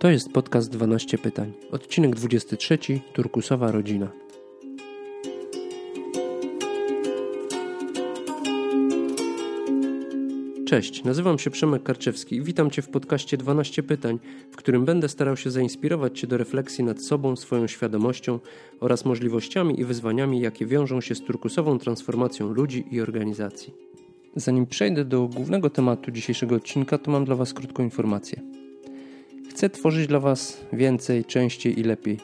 To jest podcast 12 pytań. Odcinek 23. Turkusowa rodzina. Cześć, nazywam się Przemek Karczewski i witam Cię w podcaście 12 pytań, w którym będę starał się zainspirować Cię do refleksji nad sobą, swoją świadomością oraz możliwościami i wyzwaniami, jakie wiążą się z turkusową transformacją ludzi i organizacji. Zanim przejdę do głównego tematu dzisiejszego odcinka, to mam dla Was krótką informację. Chcę tworzyć dla Was więcej, częściej i lepiej.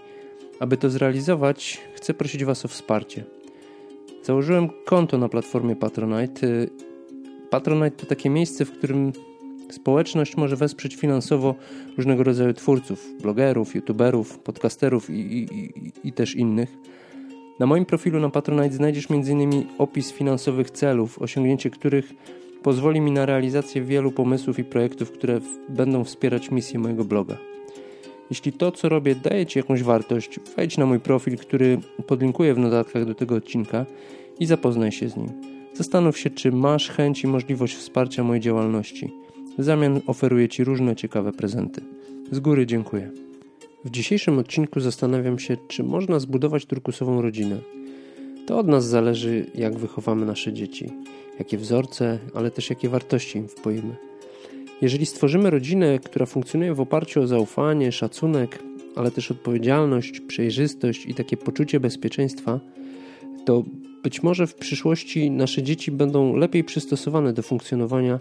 Aby to zrealizować, chcę prosić Was o wsparcie. Założyłem konto na platformie Patronite. Patronite to takie miejsce, w którym społeczność może wesprzeć finansowo różnego rodzaju twórców, blogerów, youtuberów, podcasterów i, i, i, i też innych. Na moim profilu na Patronite znajdziesz m.in. opis finansowych celów, osiągnięcie których pozwoli mi na realizację wielu pomysłów i projektów, które będą wspierać misję mojego bloga. Jeśli to, co robię, daje Ci jakąś wartość, wejdź na mój profil, który podlinkuję w notatkach do tego odcinka i zapoznaj się z nim. Zastanów się, czy masz chęć i możliwość wsparcia mojej działalności. W zamian oferuję Ci różne ciekawe prezenty. Z góry dziękuję. W dzisiejszym odcinku zastanawiam się, czy można zbudować turkusową rodzinę. To od nas zależy, jak wychowamy nasze dzieci, jakie wzorce, ale też jakie wartości im wpoimy. Jeżeli stworzymy rodzinę, która funkcjonuje w oparciu o zaufanie, szacunek, ale też odpowiedzialność, przejrzystość i takie poczucie bezpieczeństwa, to być może w przyszłości nasze dzieci będą lepiej przystosowane do funkcjonowania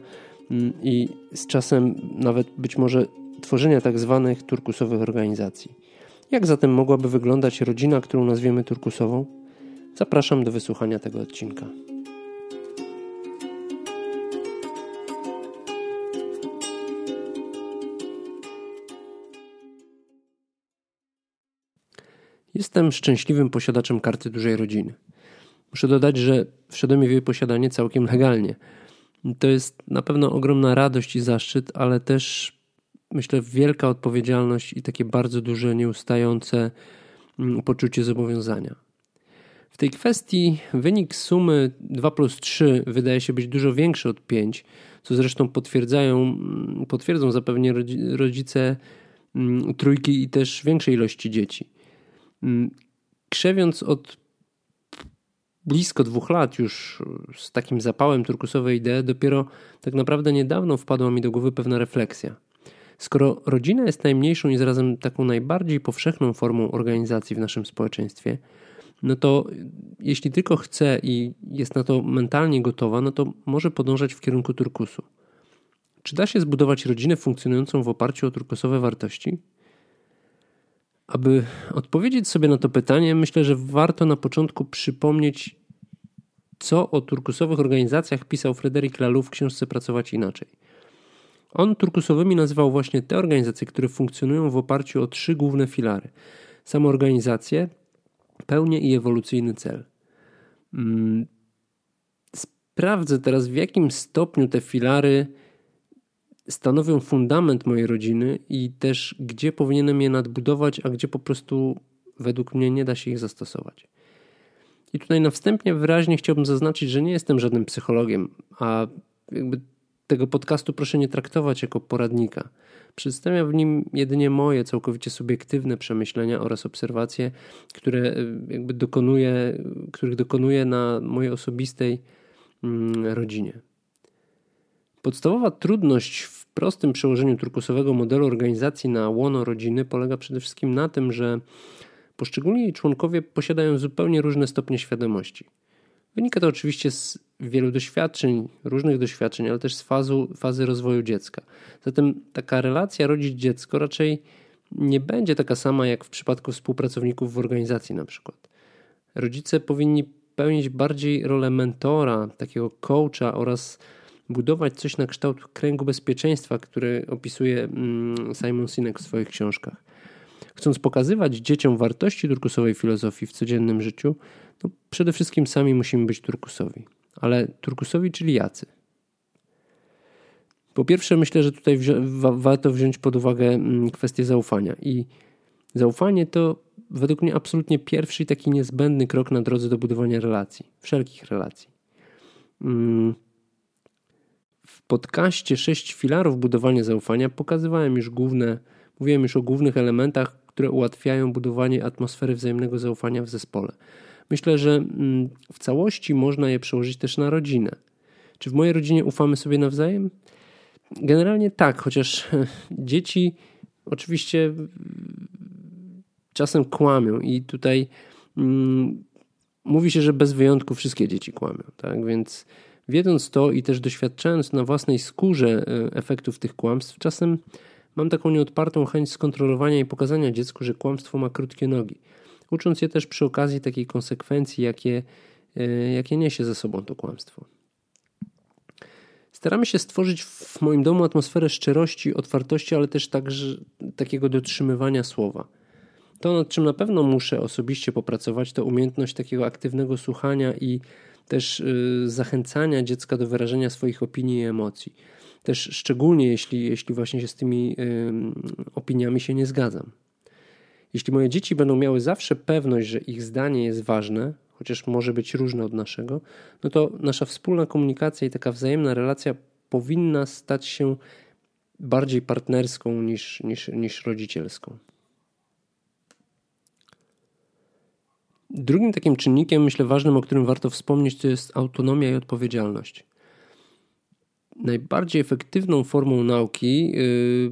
mm, i z czasem nawet być może tworzenia tak zwanych turkusowych organizacji. Jak zatem mogłaby wyglądać rodzina, którą nazwiemy turkusową? Zapraszam do wysłuchania tego odcinka. Jestem szczęśliwym posiadaczem karty dużej rodziny. Muszę dodać, że wszedłem w jej posiadanie całkiem legalnie. To jest na pewno ogromna radość i zaszczyt, ale też myślę wielka odpowiedzialność i takie bardzo duże, nieustające mm, poczucie zobowiązania. W tej kwestii wynik sumy 2 plus 3 wydaje się być dużo większy od 5, co zresztą potwierdzają, mm, potwierdzą zapewne rodzice mm, trójki i też większej ilości dzieci. Krzewiąc od blisko dwóch lat już z takim zapałem turkusowej idei, dopiero tak naprawdę niedawno wpadła mi do głowy pewna refleksja. Skoro rodzina jest najmniejszą i zarazem taką najbardziej powszechną formą organizacji w naszym społeczeństwie, no to jeśli tylko chce i jest na to mentalnie gotowa, no to może podążać w kierunku turkusu. Czy da się zbudować rodzinę funkcjonującą w oparciu o turkusowe wartości? Aby odpowiedzieć sobie na to pytanie, myślę, że warto na początku przypomnieć, co o turkusowych organizacjach pisał Fryderyk Laloux w książce Pracować Inaczej. On turkusowymi nazywał właśnie te organizacje, które funkcjonują w oparciu o trzy główne filary: samoorganizację, pełnię i ewolucyjny cel. Mm, sprawdzę teraz, w jakim stopniu te filary stanowią fundament mojej rodziny i też gdzie powinienem je nadbudować, a gdzie po prostu według mnie nie da się ich zastosować. I tutaj na wstępie wyraźnie chciałbym zaznaczyć, że nie jestem żadnym psychologiem, a jakby tego podcastu proszę nie traktować jako poradnika. Przedstawiam w nim jedynie moje całkowicie subiektywne przemyślenia oraz obserwacje, które e, jakby dokonuję, których dokonuję na mojej osobistej mm, rodzinie. Podstawowa trudność w prostym przełożeniu turkusowego modelu organizacji na łono rodziny polega przede wszystkim na tym, że poszczególni członkowie posiadają zupełnie różne stopnie świadomości. Wynika to oczywiście z wielu doświadczeń, różnych doświadczeń, ale też z fazu, fazy rozwoju dziecka. Zatem taka relacja rodzic-dziecko raczej nie będzie taka sama jak w przypadku współpracowników w organizacji na przykład. Rodzice powinni pełnić bardziej rolę mentora, takiego coacha oraz budować coś na kształt kręgu bezpieczeństwa, który opisuje mm, Simon Sinek w swoich książkach. Chcąc pokazywać dzieciom wartości turkusowej filozofii w codziennym życiu, to przede wszystkim sami musimy być turkusowi. Ale turkusowi, czyli jacy? Po pierwsze, myślę, że tutaj wa warto wziąć pod uwagę mm, kwestię zaufania. I zaufanie to według mnie absolutnie pierwszy i taki niezbędny krok na drodze do budowania relacji, wszelkich relacji. Mm, w podcaście 6 filarów budowania zaufania pokazywałem już główne Mówiłem już o głównych elementach, które ułatwiają budowanie atmosfery wzajemnego zaufania w zespole. Myślę, że mm, w całości można je przełożyć też na rodzinę. Czy w mojej rodzinie ufamy sobie nawzajem? Generalnie tak, chociaż dzieci oczywiście czasem kłamią i tutaj mm, mówi się, że bez wyjątku wszystkie dzieci kłamią, tak? Więc wiedząc to i też doświadczając na własnej skórze e, efektów tych kłamstw, czasem mam taką nieodpartą chęć skontrolowania i pokazania dziecku, że kłamstwo ma krótkie nogi. Ucząc je też przy okazji takiej konsekwencji, jakie, e, jakie niesie ze sobą to kłamstwo. Staramy się stworzyć w moim domu atmosferę szczerości, otwartości, ale też także takiego dotrzymywania słowa. To, nad czym na pewno muszę osobiście popracować, to umiejętność takiego aktywnego słuchania i też y, zachęcania dziecka do wyrażenia swoich opinii i emocji. Też szczególnie jeśli, jeśli właśnie się z tymi opiniami się nie zgadzam. Jeśli moje dzieci będą miały zawsze pewność, że ich zdanie jest ważne, chociaż może być różne od naszego, no to nasza wspólna komunikacja i taka wzajemna relacja powinna stać się bardziej partnerską niż, niż, niż rodzicielską. Drugim takim czynnikiem, myślę, ważnym, o którym warto wspomnieć, to jest autonomia i odpowiedzialność. Najbardziej efektywną formą nauki yy,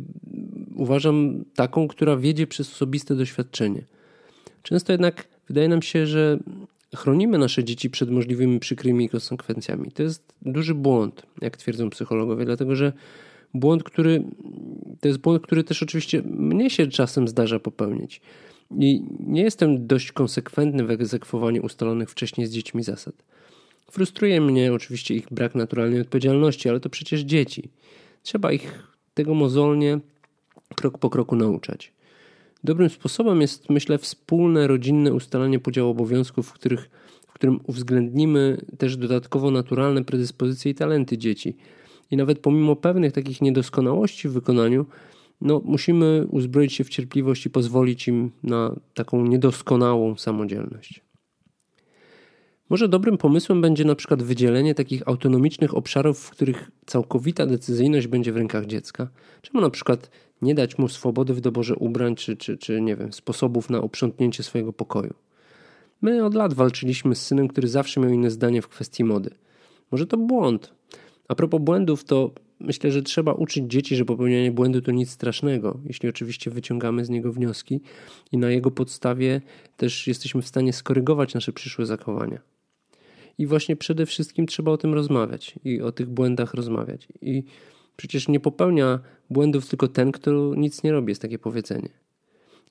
uważam taką, która wiedzie przez osobiste doświadczenie. Często jednak wydaje nam się, że chronimy nasze dzieci przed możliwymi przykrymi konsekwencjami. To jest duży błąd, jak twierdzą psychologowie, dlatego że błąd, który to jest błąd, który też oczywiście mnie się czasem zdarza popełnić. I nie jestem dość konsekwentny w egzekwowaniu ustalonych wcześniej z dziećmi zasad. Frustruje mnie oczywiście ich brak naturalnej odpowiedzialności, ale to przecież dzieci. Trzeba ich tego mozolnie, krok po kroku nauczać. Dobrym sposobem jest, myślę, wspólne rodzinne ustalanie podziału obowiązków, w, których, w którym uwzględnimy też dodatkowo naturalne predyspozycje i talenty dzieci. I nawet pomimo pewnych takich niedoskonałości w wykonaniu, no, musimy uzbroić się w cierpliwość i pozwolić im na taką niedoskonałą samodzielność. Może dobrym pomysłem będzie na przykład wydzielenie takich autonomicznych obszarów, w których całkowita decyzyjność będzie w rękach dziecka. Czemu na przykład nie dać mu swobody w doborze ubrań czy, czy, czy nie wiem, sposobów na uprzątnięcie swojego pokoju? My od lat walczyliśmy z synem, który zawsze miał inne zdanie w kwestii mody. Może to błąd. A propos błędów, to myślę, że trzeba uczyć dzieci, że popełnianie błędu to nic strasznego, jeśli oczywiście wyciągamy z niego wnioski i na jego podstawie też jesteśmy w stanie skorygować nasze przyszłe zachowania. I właśnie przede wszystkim trzeba o tym rozmawiać i o tych błędach rozmawiać. I przecież nie popełnia błędów tylko ten, kto nic nie robi, jest takie powiedzenie.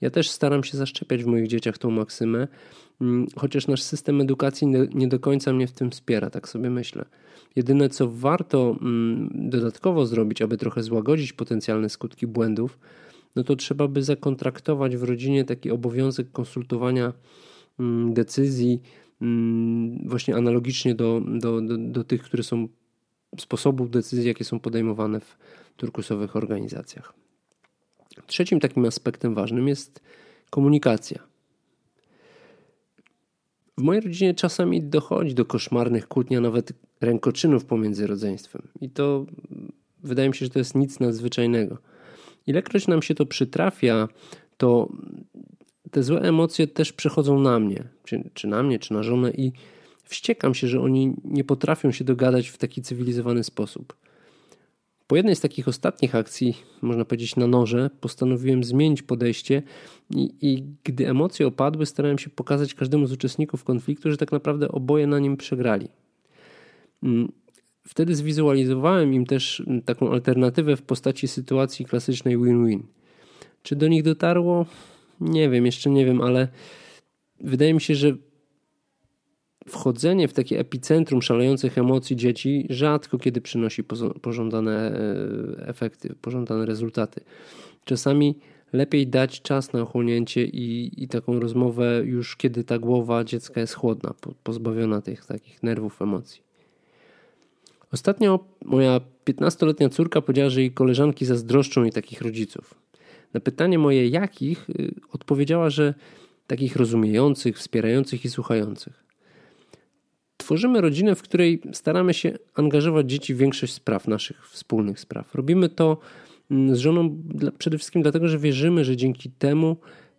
Ja też staram się zaszczepiać w moich dzieciach tą maksymę, mm, chociaż nasz system edukacji nie do końca mnie w tym wspiera, tak sobie myślę. Jedyne, co warto mm, dodatkowo zrobić, aby trochę złagodzić potencjalne skutki błędów, no to trzeba by zakontraktować w rodzinie taki obowiązek konsultowania mm, decyzji, właśnie analogicznie do, do, do, do tych, które są sposobów decyzji, jakie są podejmowane w turkusowych organizacjach. Trzecim takim aspektem ważnym jest komunikacja. W mojej rodzinie czasami dochodzi do koszmarnych kłótni, a nawet rękoczynów pomiędzy rodzeństwem. I to wydaje mi się, że to jest nic nadzwyczajnego. Ilekroć nam się to przytrafia, to te złe emocje też przechodzą na mnie, czy, czy na mnie, czy na żonę, i wściekam się, że oni nie potrafią się dogadać w taki cywilizowany sposób. Po jednej z takich ostatnich akcji, można powiedzieć na noże, postanowiłem zmienić podejście i, i, gdy emocje opadły, starałem się pokazać każdemu z uczestników konfliktu, że tak naprawdę oboje na nim przegrali. Mm, wtedy zwizualizowałem im też taką alternatywę w postaci sytuacji klasycznej win-win. Czy do nich dotarło? Nie wiem, jeszcze nie wiem, ale wydaje mi się, że wchodzenie w takie epicentrum szalejących emocji dzieci rzadko kiedy przynosi pożądane e, efekty, pożądane rezultaty. Czasami lepiej dać czas na ochłonięcie i, i taką rozmowę już kiedy ta głowa dziecka jest chłodna, pozbawiona tych takich nerwów, emocji. Ostatnio moja 15-letnia córka powiedziała, że jej koleżanki zazdroszczą jej takich rodziców. Na pytanie moje jakich y, odpowiedziała, że takich rozumiejących, wspierających i słuchających. Tworzymy rodzinę, w której staramy się angażować dzieci w większość spraw, naszych wspólnych spraw. Robimy to mm, z żoną przede wszystkim dlatego, że wierzymy, że dzięki temu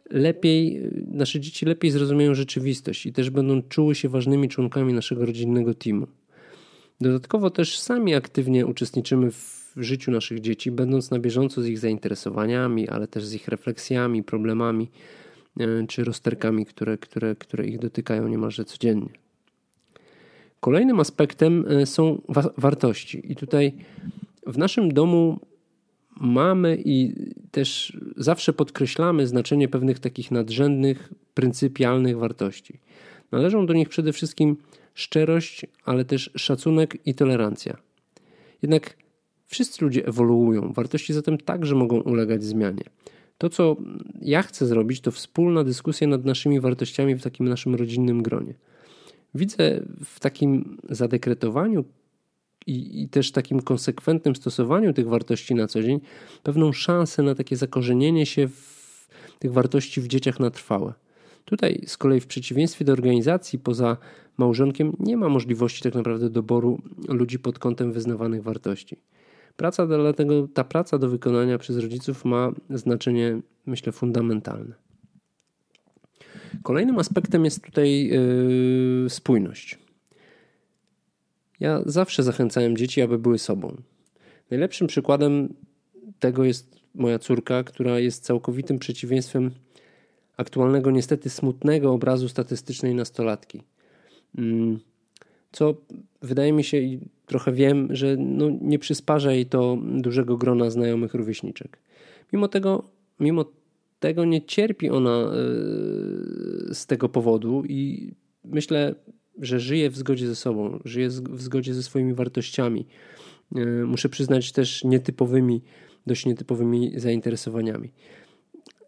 lepiej, nasze dzieci lepiej zrozumieją rzeczywistość i też będą czuły się ważnymi członkami naszego rodzinnego teamu. Dodatkowo też sami aktywnie uczestniczymy w życiu naszych dzieci, będąc na bieżąco z ich zainteresowaniami, ale też z ich refleksjami, problemami e, czy rozterkami, które, które, które ich dotykają niemalże codziennie. Kolejnym aspektem e, są wa wartości. I tutaj w naszym domu mamy i też zawsze podkreślamy znaczenie pewnych takich nadrzędnych, pryncypialnych wartości. Należą do nich przede wszystkim szczerość, ale też szacunek i tolerancja. Jednak wszyscy ludzie ewoluują, wartości zatem także mogą ulegać zmianie. To, co ja chcę zrobić, to wspólna dyskusja nad naszymi wartościami w takim naszym rodzinnym gronie. Widzę w takim zadekretowaniu i, i, też takim konsekwentnym stosowaniu tych wartości na co dzień pewną szansę na takie zakorzenienie się tych wartości w dzieciach na trwałe. Tutaj z kolei w przeciwieństwie do organizacji poza małżonkiem nie ma możliwości tak naprawdę doboru ludzi pod kątem wyznawanych wartości. Praca dlatego ta praca do wykonania przez rodziców ma znaczenie, myślę, fundamentalne. Kolejnym aspektem jest tutaj yy, spójność. Ja zawsze zachęcałem dzieci, aby były sobą. Najlepszym przykładem tego jest moja córka, która jest całkowitym przeciwieństwem aktualnego, niestety smutnego obrazu statystycznej nastolatki. Mm, co wydaje mi się i trochę wiem, że no nie przysparza jej to dużego grona znajomych rówieśniczek. Mimo tego, mimo tego nie cierpi ona e, z tego powodu i myślę, że żyje w zgodzie ze sobą, żyje w zgodzie ze swoimi wartościami. E, muszę przyznać też nietypowymi, dość nietypowymi zainteresowaniami.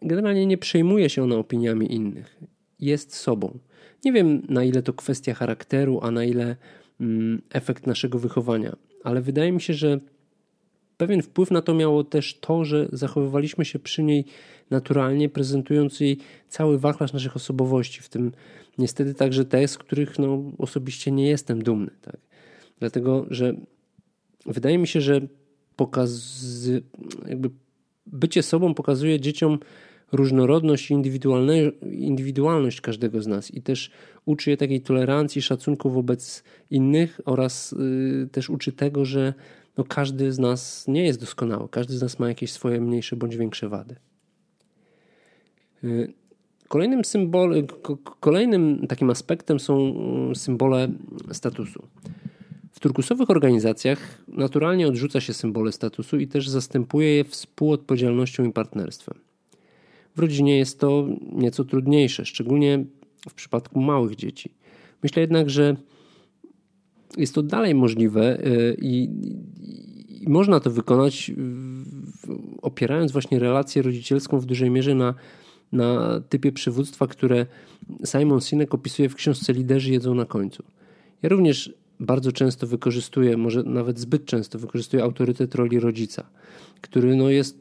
Generalnie nie przejmuje się ona opiniami innych. Jest sobą. Nie wiem, na ile to kwestia charakteru, a na ile mm, efekt naszego wychowania, ale wydaje mi się, że pewien wpływ na to miało też to, że zachowywaliśmy się przy niej naturalnie, prezentując jej cały wachlarz naszych osobowości, w tym niestety także te, z których no, osobiście nie jestem dumny. Tak? Dlatego, że wydaje mi się, że pokazy, jakby bycie sobą pokazuje dzieciom różnorodność i indywidualność każdego z nas i też uczy je takiej tolerancji, szacunku wobec innych oraz yy, też uczy tego, że no każdy z nas nie jest doskonały, każdy z nas ma jakieś swoje mniejsze bądź większe wady. Y, kolejnym, symbol, kolejnym takim aspektem są y, symbole statusu. W turkusowych organizacjach naturalnie odrzuca się symbole statusu i też zastępuje je współodpowiedzialnością i partnerstwem. W rodzinie jest to nieco trudniejsze, szczególnie w przypadku małych dzieci. Myślę jednak, że jest to dalej możliwe y, i, i można to wykonać opierając właśnie relację rodzicielską w dużej mierze na, na typie przywództwa, które Simon Sinek opisuje w książce Liderzy jedzą na końcu. Ja również bardzo często wykorzystuję, może nawet zbyt często wykorzystuję autorytet roli rodzica, który no jest,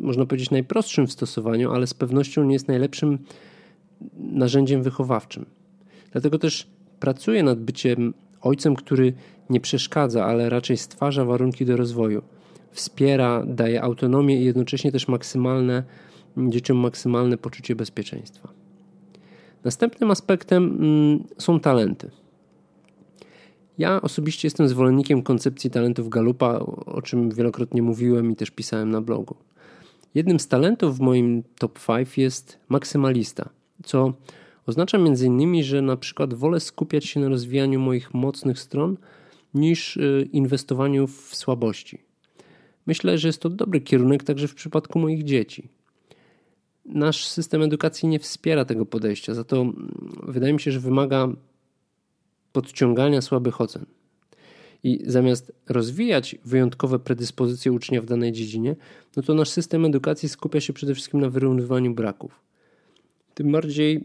można powiedzieć, najprostszym w stosowaniu, ale z pewnością nie jest najlepszym narzędziem wychowawczym. Dlatego też pracuję nad byciem ojcem, który nie przeszkadza, ale raczej stwarza warunki do rozwoju. Wspiera, daje autonomię i jednocześnie też maksymalne, dzieciom maksymalne poczucie bezpieczeństwa. Następnym aspektem mm, są talenty. Ja osobiście jestem zwolennikiem koncepcji talentów Galupa, o czym wielokrotnie mówiłem i też pisałem na blogu. Jednym z talentów w moim top 5 jest maksymalista, co oznacza m.in., że na przykład wolę skupiać się na rozwijaniu moich mocnych stron niż y, inwestowaniu w słabości. Myślę, że jest to dobry kierunek także w przypadku moich dzieci. Nasz system edukacji nie wspiera tego podejścia, za to mm, wydaje mi się, że wymaga podciągania słabych ocen. I zamiast rozwijać wyjątkowe predyspozycje ucznia w danej dziedzinie, no to nasz system edukacji skupia się przede wszystkim na wyrównywaniu braków. Tym bardziej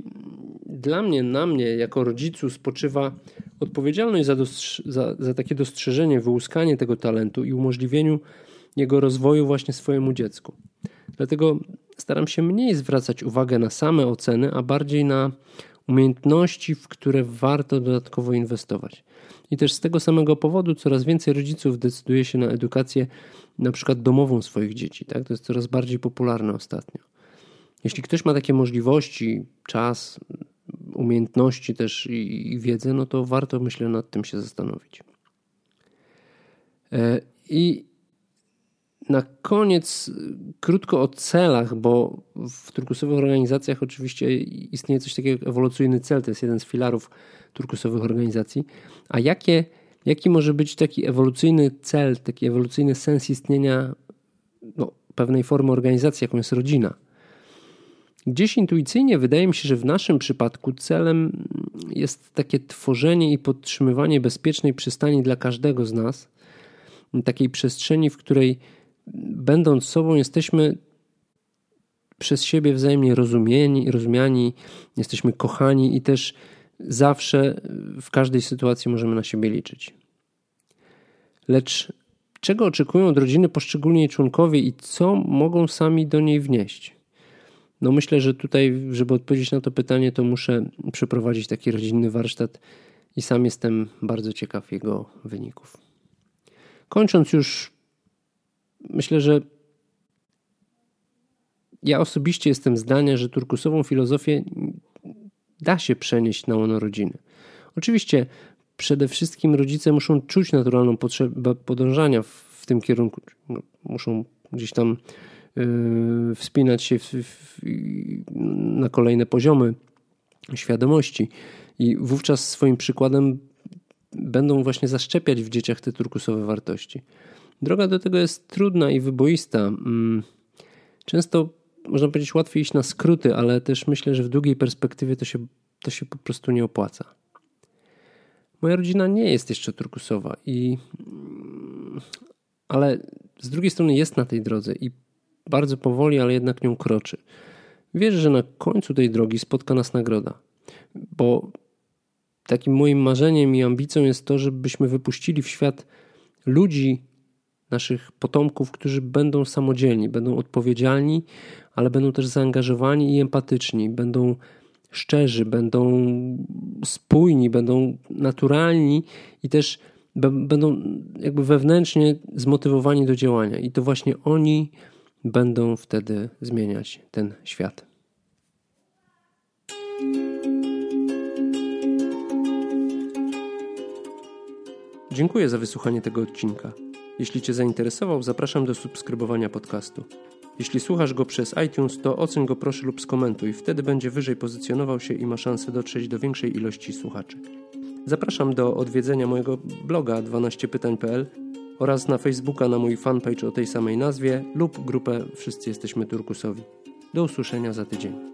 dla mnie, na mnie, jako rodzicu, spoczywa odpowiedzialność za, za, za takie dostrzeżenie, wyłuskanie tego talentu i umożliwieniu jego rozwoju właśnie swojemu dziecku. Dlatego staram się mniej zwracać uwagę na same oceny, a bardziej na umiejętności, w które warto dodatkowo inwestować. I też z tego samego powodu coraz więcej rodziców decyduje się na edukację na przykład domową swoich dzieci. Tak? To jest coraz bardziej popularne ostatnio. Jeśli ktoś ma takie możliwości, czas, umiejętności też i, i wiedzę, no to warto myślę nad tym się zastanowić. E, I na koniec krótko o celach, bo w turkusowych organizacjach oczywiście istnieje coś takiego jak ewolucyjny cel, to jest jeden z filarów turkusowych organizacji. A jakie, jaki może być taki ewolucyjny cel, taki ewolucyjny sens istnienia no, pewnej formy organizacji, jaką jest rodzina? Gdzieś intuicyjnie wydaje mi się, że w naszym przypadku celem jest takie tworzenie i podtrzymywanie bezpiecznej przystani dla każdego z nas, takiej przestrzeni, w której będąc sobą jesteśmy przez siebie wzajemnie rozumieni, rozumiani, jesteśmy kochani i też zawsze w każdej sytuacji możemy na siebie liczyć. Lecz czego oczekują od rodziny poszczególni jej członkowie i co mogą sami do niej wnieść? No myślę, że tutaj, żeby odpowiedzieć na to pytanie, to muszę przeprowadzić taki rodzinny warsztat i sam jestem bardzo ciekaw jego wyników. Kończąc już, myślę, że ja osobiście jestem zdania, że turkusową filozofię da się przenieść na łono rodziny. Oczywiście przede wszystkim rodzice muszą czuć naturalną potrzebę podążania w tym kierunku. No, muszą gdzieś tam yy, wspinać się w, w, na kolejne poziomy świadomości i wówczas swoim przykładem będą właśnie zaszczepiać w dzieciach te turkusowe wartości. Droga do tego jest trudna i wyboista. Mm, często można powiedzieć łatwiej iść na skróty, ale też myślę, że w długiej perspektywie to się, to się po prostu nie opłaca. Moja rodzina nie jest jeszcze turkusowa i mm, ale z drugiej strony jest na tej drodze i bardzo powoli, ale jednak nią kroczy. Wierzę, że na końcu tej drogi spotka nas nagroda, bo takim moim marzeniem i ambicją jest to, żebyśmy wypuścili w świat ludzi, naszych potomków, którzy będą samodzielni, będą odpowiedzialni, ale będą też zaangażowani i empatyczni, będą szczerzy, będą spójni, będą naturalni i też będą jakby wewnętrznie zmotywowani do działania. I to właśnie oni będą wtedy zmieniać ten świat. Dziękuję za wysłuchanie tego odcinka. Jeśli Cię zainteresował, zapraszam do subskrybowania podcastu. Jeśli słuchasz go przez iTunes, to oceń go proszę lub skomentuj, wtedy będzie wyżej pozycjonował się i ma szansę dotrzeć do większej ilości słuchaczy. Zapraszam do odwiedzenia mojego bloga 12pytań.pl oraz na Facebooka na mój fanpage o tej samej nazwie lub grupę Wszyscy Jesteśmy Turkusowi. Do usłyszenia za tydzień.